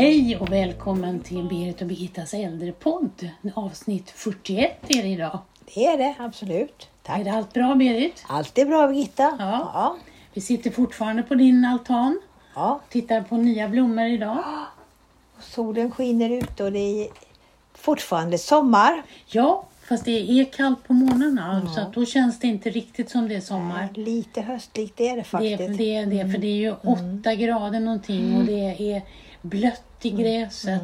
Hej och välkommen till Berit och Birgittas äldrepodd. Avsnitt 41 är det idag. Det är det, absolut. Tack. Är det allt bra Berit? Allt är bra Birgitta. Ja. Ja. Vi sitter fortfarande på din altan. ja. Tittar på nya blommor idag. Solen skiner ut och det är fortfarande sommar. Ja, fast det är kallt på morgnarna så att då känns det inte riktigt som det är sommar. Lite höstligt är det Det faktiskt. är det, är det för det är ju åtta grader någonting och det är blött i gräset.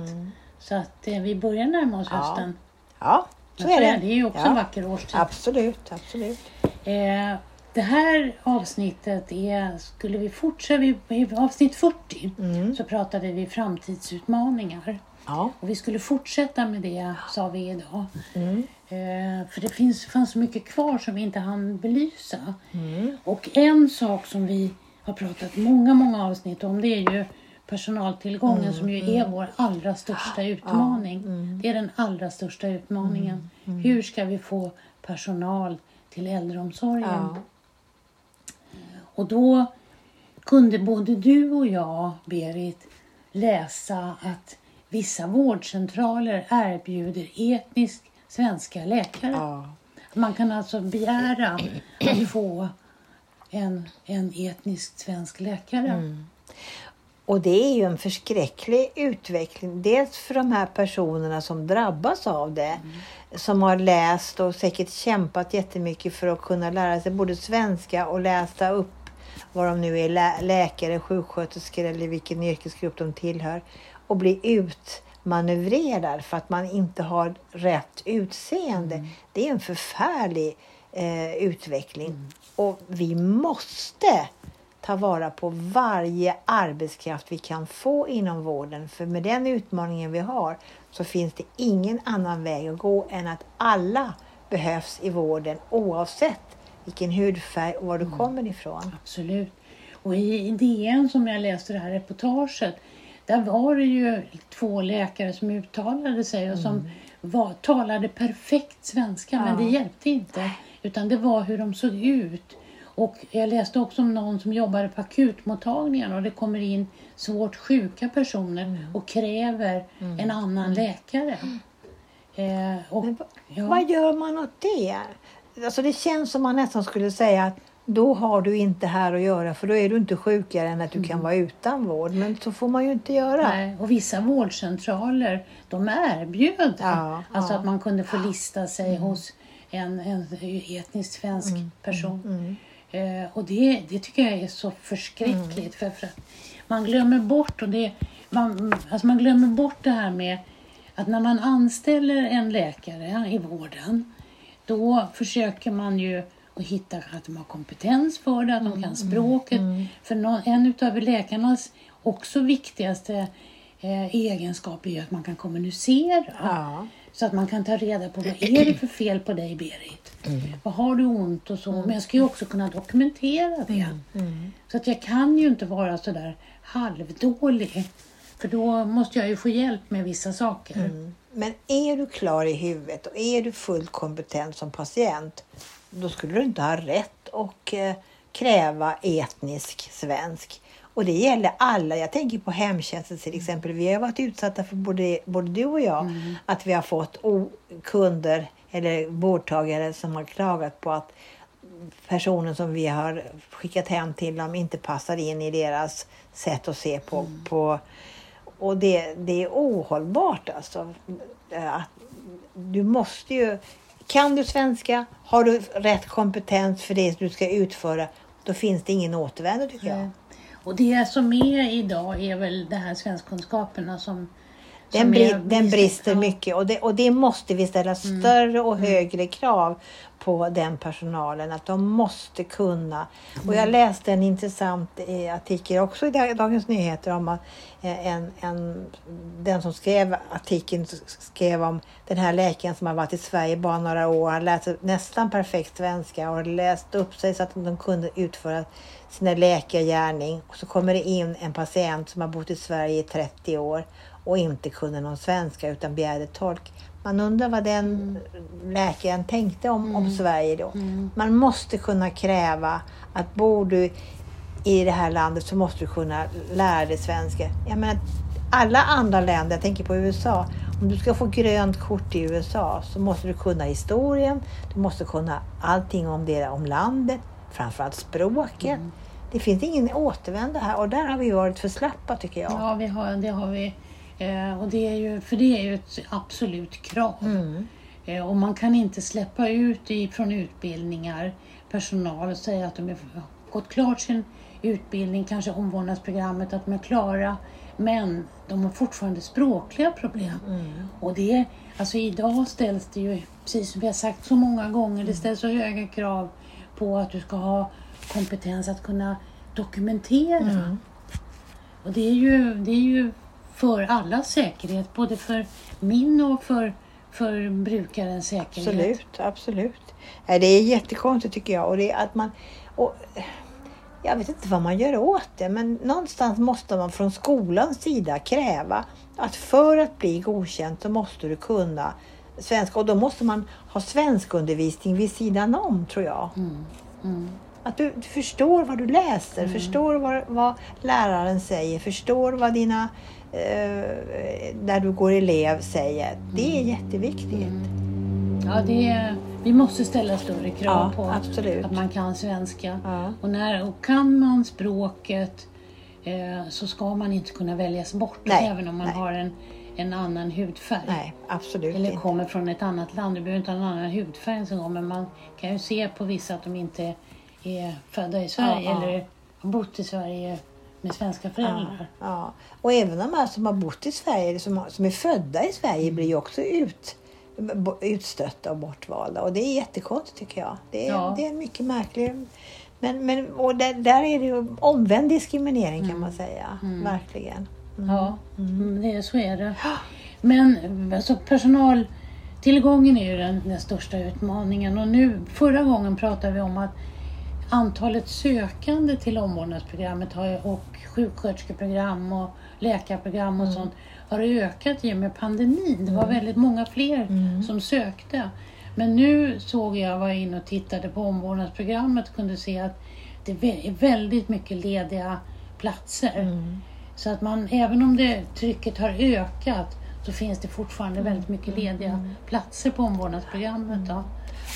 Så att eh, vi börjar närma oss Ja. hösten. Ja, så är det. Det är ju också ja. en vacker årstid. Absolut, absolut. Eh, det här avsnittet är, skulle vi fortsätta, i avsnitt 40 så pratade vi framtidsutmaningar. Ja. Och vi skulle fortsätta med det sa vi idag. Mm. Eh, för det finns, fanns så mycket kvar som vi inte hann belysa. Mm. Och en sak som vi har pratat många, många avsnitt om det är ju personaltillgången Mm, som ju är vår allra största utmaning. Det är den allra största utmaningen. Mm, Hur ska vi få personal till äldreomsorgen? Ja. Och då kunde både du och jag, Berit, läsa att vissa vårdcentraler erbjuder etnisk svenska läkare. Ja. Man kan alltså begära att få en, en etnisk svensk läkare. Mm. Och det är ju en förskräcklig utveckling. Dels för de här personerna som drabbas av det. Som har läst och säkert kämpat jättemycket för att kunna lära sig både svenska och läsa upp vad de nu är, lä- läkare, sjuksköterskor eller vilken yrkesgrupp de tillhör. Och bli utmanövrerad för att man inte har rätt utseende. Det är en förfärlig eh, utveckling. Och vi måste ta vara på varje arbetskraft vi kan få inom vården. För med den utmaningen vi har så finns det ingen annan väg att gå än att alla behövs i vården oavsett vilken hudfärg och var du kommer ifrån. Absolut. Och i DN som jag läste det här reportaget, där var det ju två läkare som uttalade sig och som var, talade perfekt svenska, men Ja. det hjälpte inte. Utan det var hur de såg ut. Och jag läste också om någon som jobbade på akutmottagningen och det kommer in svårt sjuka personer och kräver en annan läkare. Eh, och, Men ja. Vad gör man åt det? Alltså det känns som man nästan skulle säga att då har du inte här att göra för då är du inte sjukare än att du kan vara utan vård. Men så får man ju inte göra. Nej, och vissa vårdcentraler de erbjöd Ja, alltså ja. Mm. att man kunde få lista sig hos en, en etniskt svensk Mm, person. Eh, och det, det tycker jag är så förskräckligt Mm. för, för att man glömmer bort och det, man, alltså man glömmer bort det här med att när man anställer en läkare i vården då försöker man ju att hitta att de har kompetens för det, att de Mm, kan språket. För nå- en utav läkarnas också viktigaste eh, egenskap är ju att man kan kommunicera. Ja. Så att man kan ta reda på vad är det för fel på dig Berit? Vad har du ont och så? Men jag ska ju också kunna dokumentera det. Så att jag kan ju inte vara sådär halvdålig. För då måste jag ju få hjälp med vissa saker. Men är du klar i huvudet och är du fullt kompetent som patient, då skulle du inte ha rätt att eh, kräva etnisk svensk. Och det gäller alla. Jag tänker på hemtjänsten till exempel. Vi har varit utsatta för, både, både du och jag, att vi har fått kunder eller vårdtagare som har klagat på att personen som vi har skickat hem till dem inte passar in i deras sätt att se på, på och det, det är ohållbart alltså. Att du måste ju... Kan du svenska, har du rätt kompetens för det du ska utföra, då finns det ingen återvändo tycker jag. Och det som är idag är väl de här svenskkunskaperna som, den, bri, den brister ja. Mm. mycket och det, och det måste vi ställa större och högre krav på den personalen. Att de måste kunna. Och Mm. jag läste en intressant eh, artikel också i Dag- Dagens Nyheter om att eh, en, en, den som skrev artikeln skrev om den här läkaren som har varit i Sverige bara några år. Han läste nästan perfekt svenska och har läst upp sig så att de kunde utföra sina läkargärning. Och så kommer det in en patient som har bott i Sverige i 30 år och inte kunde någon svenska utan begärde tolk. Man undrar vad den läkaren tänkte om, om Sverige då. Man måste kunna kräva att bor du i det här landet så måste du kunna lära dig svenska. Jag menar, alla andra länder, jag tänker på USA, om du ska få grönt kort i USA så måste du kunna historien, du måste kunna allting om det om landet, framförallt språket. Mm. Det finns ingen återvändo här och där har vi varit för slappa tycker jag. Ja, vi har, det har vi. Eh, och det är ju, för det är ju ett absolut krav. Mm. Eh, och man kan inte släppa ut ifrån utbildningar personal och säga att de har gått klart sin utbildning, kanske omvårdnadsprogrammet, att de är klara. Men de har fortfarande språkliga problem. Mm. Och det, alltså idag ställs det ju, precis som vi har sagt så många gånger, Mm. det ställs så höga krav på att du ska ha kompetens att kunna dokumentera. Mm. Och det är, ju, det är ju för allas säkerhet, både för min och för, för brukarens säkerhet. Absolut, absolut. Det är jättekonstigt tycker jag. Och det är att man, och, jag vet inte vad man gör åt det, men någonstans måste man från skolans sida kräva att för att bli godkänd så måste du kunna svenska och då måste man ha svenskundervisning vid sidan om tror jag. Mm. Mm. Att du, du förstår vad du läser, förstår vad, vad läraren säger, förstår vad dina eh, där du går elev säger. Det är jätteviktigt. Ja, det är, vi måste ställa större krav Ja, på absolut. att man kan svenska. Ja. Och, när, och kan man språket eh, så ska man inte kunna väljas bort Nej, även om man nej. har en, en annan hudfärg. Nej, absolut Eller inte. kommer från ett annat land. Du behöver inte ha en annan hudfärg ens en gång, men man kan ju se på vissa att de inte är födda i Sverige ja. eller har bott i Sverige med svenska föräldrar. Ja. Och även de här som har bott i Sverige, som, som är födda i Sverige, blir ju också ut, utstötta och bortvalda. Och det är jättekonstigt tycker jag. Det är, Ja. det är mycket märkligt. Men, men, och där, där är det ju omvänd diskriminering kan man säga. Verkligen. Ja, mm, det, så är det. Men alltså, personaltillgången är ju den, den största utmaningen och nu förra gången pratade vi om att antalet sökande till omvårdnadsprogrammet har, och sjuksköterskeprogram och läkarprogram och sånt har ökat i och med pandemin. Det var väldigt många fler som sökte. Men nu såg jag, var inne och tittade på omvårdnadsprogrammet och kunde se att det är väldigt mycket lediga platser. Så att man, även om det, trycket har ökat så finns det fortfarande väldigt mycket lediga platser på omvårdnadsprogrammet. Då.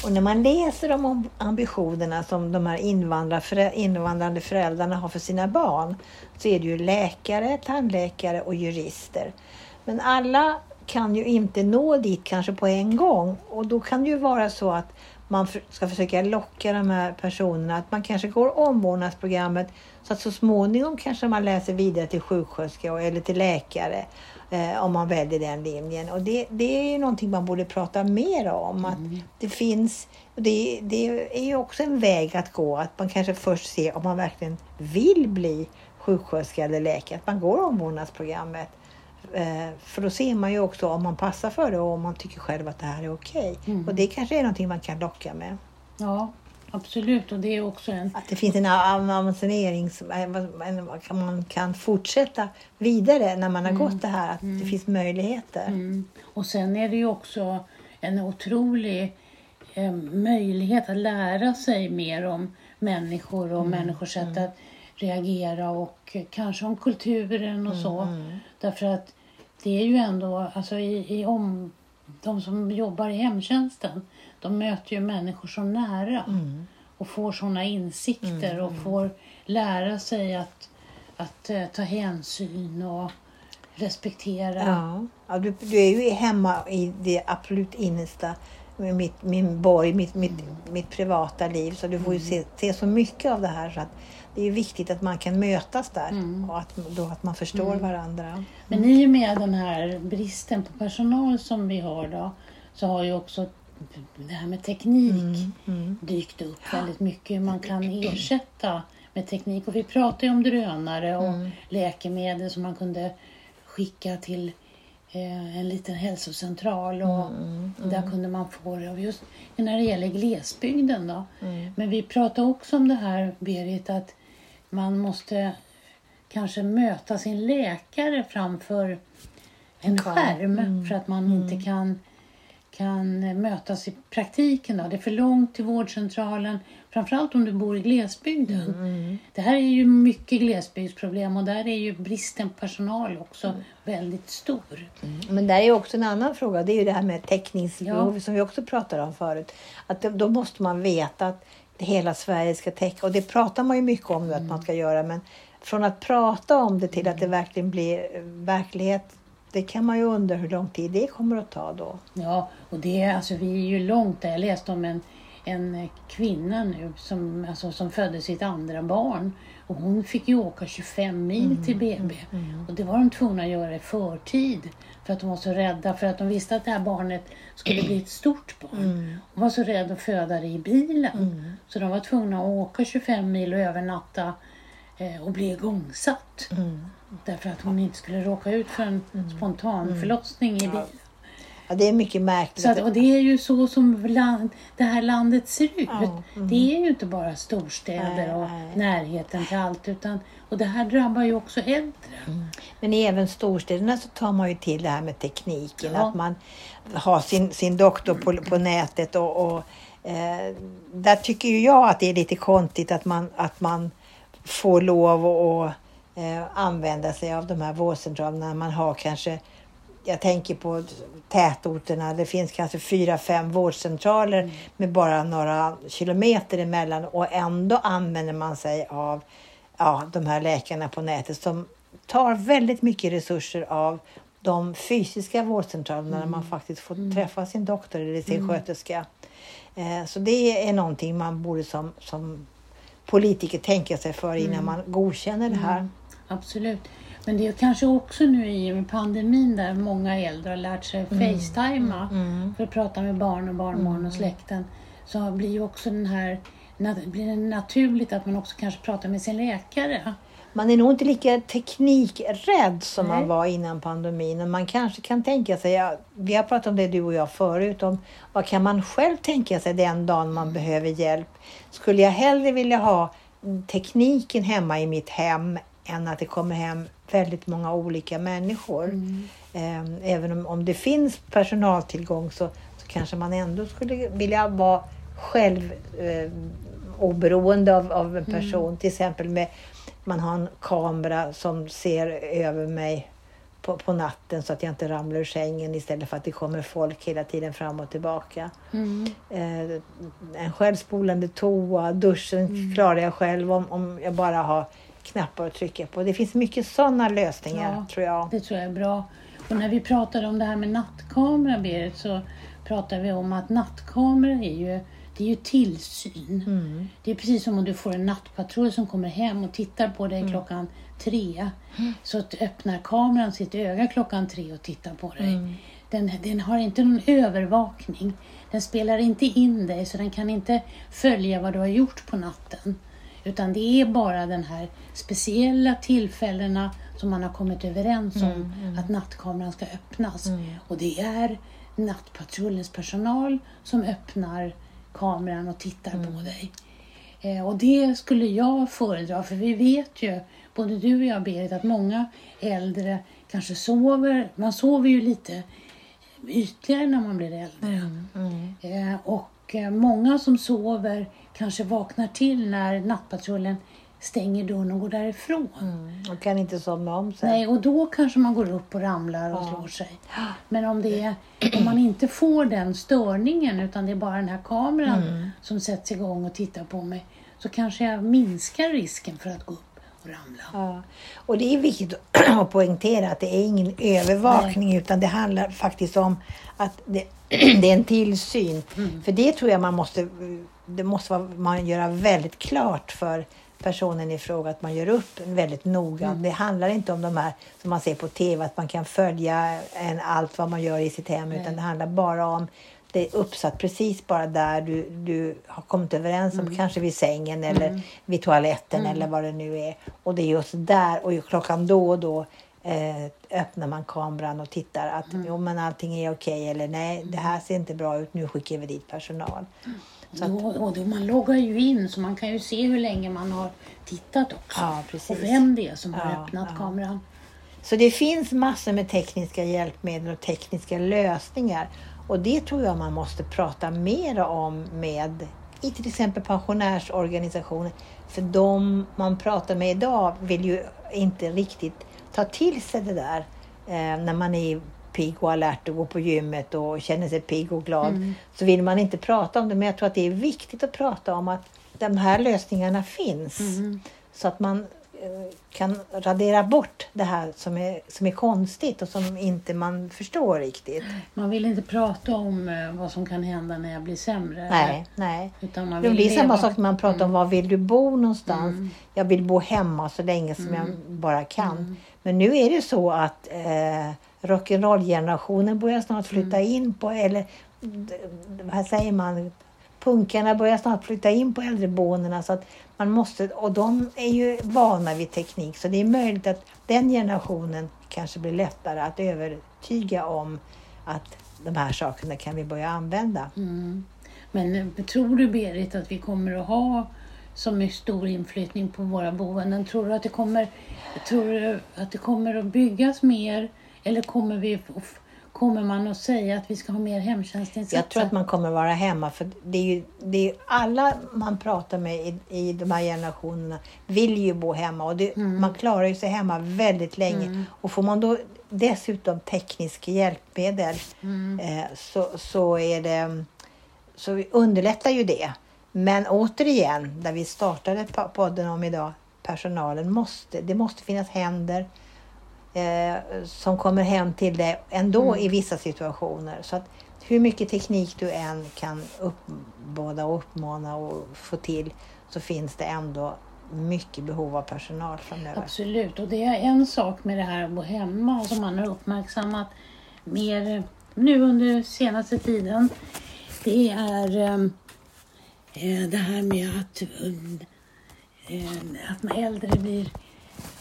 Och när man läser om ambitionerna som de här invandrade invandrande föräldrarna har för sina barn så är det ju läkare, tandläkare och jurister. Men alla kan ju inte nå dit kanske på en gång och då kan det ju vara så att man ska försöka locka de här personerna, att man kanske går omvårdnadsprogrammet så att så småningom kanske man läser vidare till sjuksköterska eller till läkare eh, om man väljer den linjen. Och det, det är ju någonting man borde prata mer om. Att det finns, det, det är ju också en väg att gå, att man kanske först ser om man verkligen vill bli sjuksköterska eller läkare, att man går omvårdnadsprogrammet. Eh, för då ser man ju också om man passar för det och om man tycker själv att det här är okej. Och det kanske är någonting man kan locka med. Ja, absolut. Och det är också en... Att det finns en avancerings... en- en- Man kan fortsätta vidare när man har gått det här, att det finns möjligheter. Mm. Och sen är det ju också en otrolig eh, möjlighet att lära sig mer om människor och människors sätt att reagera och kanske om kulturen och så. Därför att det är ju ändå, alltså i, i om, de som jobbar i hemtjänsten, de möter ju människor så nära och får sådana insikter och får lära sig att, att eh, ta hänsyn och respektera. Ja. Ja, du, du är ju hemma i det absolut innersta, mitt, min borg, mitt, mitt, mitt privata liv. Så du får ju se, se så mycket av det här. Så att det är viktigt att man kan mötas där och att, då att man förstår varandra. Men i och med den här bristen på personal som vi har då så har ju också det här med teknik dykt upp väldigt mycket. Man kan ersätta med teknik. Och vi pratar ju om drönare och läkemedel som man kunde skicka till eh, en liten hälsocentral och där kunde man få det. Och just när det gäller glesbygden då. Men vi pratar också om det här Berit att man måste kanske möta sin läkare framför en skärm. för att man inte kan, kan mötas i praktiken. Då. Det är för långt till vårdcentralen, framförallt om du bor i glesbygden. Mm. Det här är ju mycket glesbygdsproblem och där är ju bristen på personal också Mm. väldigt stor. Men där är ju också en annan fråga. Det är ju det här med täckningsbehov som vi också pratade om förut. Att det, då måste man veta att hela Sverige ska täcka. Och det pratar man ju mycket om nu att man ska göra. Men från att prata om det till att det verkligen blir verklighet. Det kan man ju undra hur lång tid det kommer att ta då. Ja, och det är, alltså, vi är ju långt där. Jag läste om en, en kvinna nu som, alltså, som födde sitt andra barn. Och hon fick ju åka 25 mil till BB. Och det var de tvungna att göra i förtid. För att de var så rädda. För att de visste att det här barnet skulle bli ett stort barn. Hon var så rädd att föda det i bilen. Så de var tvungna att åka 25 mil och övernatta och bli igångsatt. Därför att hon inte skulle råka ut för en spontan förlossning i bilen. Ja, det är mycket märkligt. Så att, och det är ju så som land, det här landet ser ut. Ja, Det är ju inte bara storstäder Nej, och nej. närheten till allt. Utan, och det här drabbar ju också äldre. Men även storstäderna så tar man ju till det här med tekniken. Ja. Att man har sin, sin doktor på, på nätet. Och, och, eh, där tycker ju jag att det är lite konstigt att man, att man får lov att eh, använda sig av de här vårdcentralerna man har kanske jag tänker på tätorterna. Det finns kanske fyra, fem vårdcentraler med bara några kilometer emellan och ändå använder man sig av ja, de här läkarna på nätet som tar väldigt mycket resurser av de fysiska vårdcentralerna där man faktiskt får träffa sin doktor eller sin sköterska. Eh, så det är någonting man borde som, som politiker tänka sig för innan man godkänner det här. Absolut. Men det är kanske också nu i och med pandemin där många äldre har lärt sig facetima för att prata med barn och barnbarn och släkten. Så blir ju också den här, blir det naturligt att man också kanske pratar med sin läkare. Man är nog inte lika teknikrädd som Nej. man var innan pandemin. Och man kanske kan tänka sig, ja, vi har pratat om det du och jag förut, om vad kan man själv tänka sig den dagen man behöver hjälp? Skulle jag hellre vilja ha tekniken hemma i mitt hem än att det kommer hem väldigt många olika människor. Eh, Även om, om det finns personaltillgång så, så kanske man ändå skulle vilja vara själv eh, oberoende av, av en person. Till exempel med man har en kamera som ser över mig på, på natten så att jag inte ramlar ur sängen istället för att det kommer folk hela tiden fram och tillbaka. Eh, en självspolande toa, duschen klarar jag själv om, om jag bara har knappar att trycka på. Det finns mycket sådana lösningar Ja. tror jag. Det tror jag är bra. Och när vi pratade om det här med nattkamera, Berit, så pratade vi om att nattkamera är ju, det är ju tillsyn. Mm. Det är precis som om du får en nattpatrull som kommer hem och tittar på dig Mm. klockan tre. Så att öppnar kameran sitt öga klockan tre och tittar på dig. Mm. Den, den har inte någon övervakning. Den spelar inte in dig så den kan inte följa vad du har gjort på natten. Utan det är bara den här speciella tillfällena som man har kommit överens om att nattkameran ska öppnas. Och det är nattpatrullens personal som öppnar kameran och tittar på dig. Eh, och det skulle jag föredra, för vi vet ju, både du och jag Berit, att många äldre kanske sover, man sover ju lite ytligare när man blir äldre. Eh, och eh, många som sover kanske vaknar till när nattpatrullen stänger dörren och går därifrån. Mm. Och kan inte somna om sig. Nej, och då kanske man går upp och ramlar och slår sig. Men om, det är, om man inte får den störningen utan det är bara den här kameran som sätts igång och tittar på mig så kanske jag minskar risken för att gå upp och ramla. Ja. Och det är viktigt att poängtera att det är ingen övervakning utan det handlar faktiskt om att det, det är en tillsyn. För det tror jag man måste, det måste man göra väldigt klart för personen i fråga att man gör upp väldigt noga. Det handlar inte om de här som man ser på TV att man kan följa en allt vad man gör i sitt hem utan det handlar bara om det är uppsatt precis bara där du, du har kommit överens om, kanske vid sängen eller vid toaletten eller vad det nu är. Och det är just där och klockan då och då eh, öppnar man kameran och tittar att jo, men allting är okej eller nej, det här ser inte bra ut, nu skickar vi dit personal. Så att, Då, och då, man loggar ju in så man kan ju se hur länge man har tittat också. Ja, precis. och vem det är som har Ja, öppnat ja. kameran. Så det finns massor med tekniska hjälpmedel och tekniska lösningar. Och det tror jag man måste prata mer om med i till exempel pensionärsorganisationer. För de man pratar med idag vill ju inte riktigt ta till sig det där eh, när man är pigg och alert och går på gymmet och känner sig pigg och glad. Mm. Så vill man inte prata om det. Men jag tror att det är viktigt att prata om att de här lösningarna finns. Mm. Så att man kan radera bort det här som är, som är konstigt och som inte man förstår riktigt. Man vill inte prata om eh, vad som kan hända när jag blir sämre. Nej, nej. Utan man Det vill blir samma leva. sak när man pratar om var vill du bo någonstans. Mm. Jag vill bo hemma så länge som jag bara kan. Men nu är det så att eh, rock'n'roll-generationen börjar snart flytta in på, eller vad säger man, punkarna börjar snart flytta in på äldreboendena. Så att man måste, och de är ju vana vid teknik så det är möjligt att den generationen kanske blir lättare att övertyga om att de här sakerna kan vi börja använda. Mm. Men tror du Berit att vi kommer att ha så mycket stor inflyttning på våra boenden? Tror du att det kommer, tror du att det kommer att byggas mer? Eller kommer, vi, kommer man att säga att vi ska ha mer hemtjänstinsatser? Jag tror att man kommer vara hemma för det är ju det är, alla man pratar med i, i de här generationerna vill ju bo hemma och det, man klarar ju sig hemma väldigt länge. Och får man då dessutom tekniska hjälpmedel eh, så, så, är det, så underlättar ju det. Men återigen, där vi startade po- podden om idag, personalen måste, det måste finnas händer eh, som kommer hem till dig ändå i vissa situationer. Så att hur mycket teknik du än kan uppbåda och uppmana och få till så finns det ändå mycket behov av personal framöver. Absolut, och det är en sak med det här att bo hemma som man har uppmärksammat mer nu under senaste tiden. Det är ehm, eh, det här med att, eh, att man äldre blir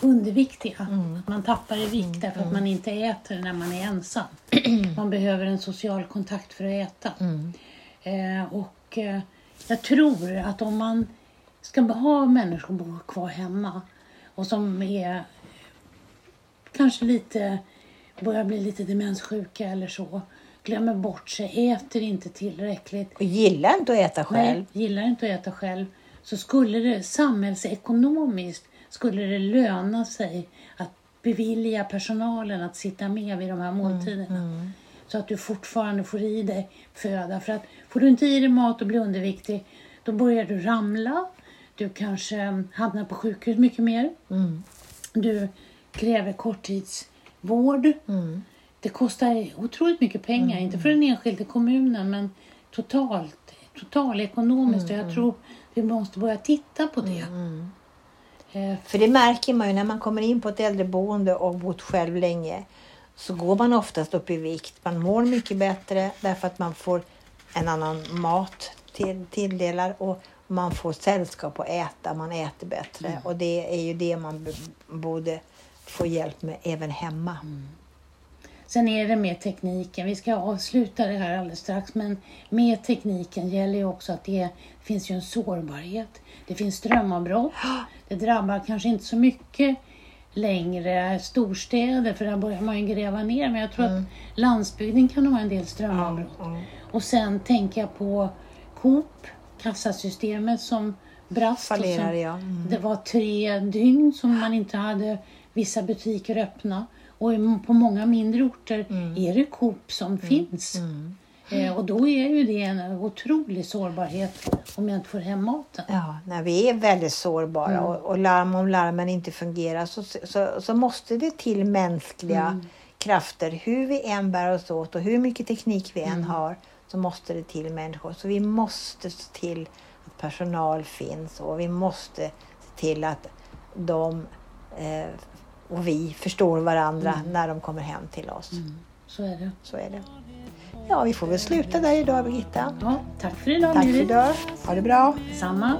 underviktiga. Att man tappar i vikt därför att man inte äter när man är ensam. Man behöver en social kontakt för att äta. Eh, och eh, jag tror att om man ska ha människor bo kvar hemma och som är kanske lite börjar bli lite demenssjuka eller så, glömmer bort sig, äter inte tillräckligt, Och gillar inte att äta själv. Nej, gillar inte att äta själv. Så skulle det samhällsekonomiskt skulle det löna sig att bevilja personalen att sitta med vid de här måltiderna. Så att du fortfarande får i dig föda. För att får du inte i dig mat och blir underviktig, då börjar du ramla. Du kanske hamnar på sjukhus mycket mer. Mm. Du kräver korttidsvård. Mm. Det kostar otroligt mycket pengar, inte för den enskilde kommunen men totalt, totalekonomiskt. Och jag tror vi måste börja titta på det. Eh, För det märker man ju när man kommer in på ett äldreboende och bott själv länge. Så går man oftast upp i vikt. Man mår mycket bättre därför att man får en annan mat till, tilldelar och man får sällskap att äta. Man äter bättre och det är ju det man borde få hjälp med även hemma. Sen är det med tekniken, vi ska avsluta det här alldeles strax, men med tekniken gäller ju också att det finns ju en sårbarhet. Det finns strömavbrott. Det drabbar kanske inte så mycket längre storstäder, för där börjar man ju gräva ner. Men jag tror att landsbygden kan ha en del strömavbrott. Och sen tänker jag på Coop, kassasystemet som brast. och Fallerar som, ja. Mm. Det var tre dygn som man inte hade vissa butiker öppna. Och på många mindre orter är det Coop som finns. Eh, och då är ju det en otrolig sårbarhet om jag inte får hem maten. Ja, när vi är väldigt sårbara och, och larm, om larmen inte fungerar så, så, så måste det till mänskliga krafter. Hur vi än bär oss åt och hur mycket teknik vi än har så måste det till människor. Så vi måste se till att personal finns och vi måste se till att de eh, och vi förstår varandra när de kommer hem till oss. Så är det. Så är det. Ja, vi får väl sluta där idag Birgitta. Ja, tack för idag Tack för idag. Ha det bra. Samma.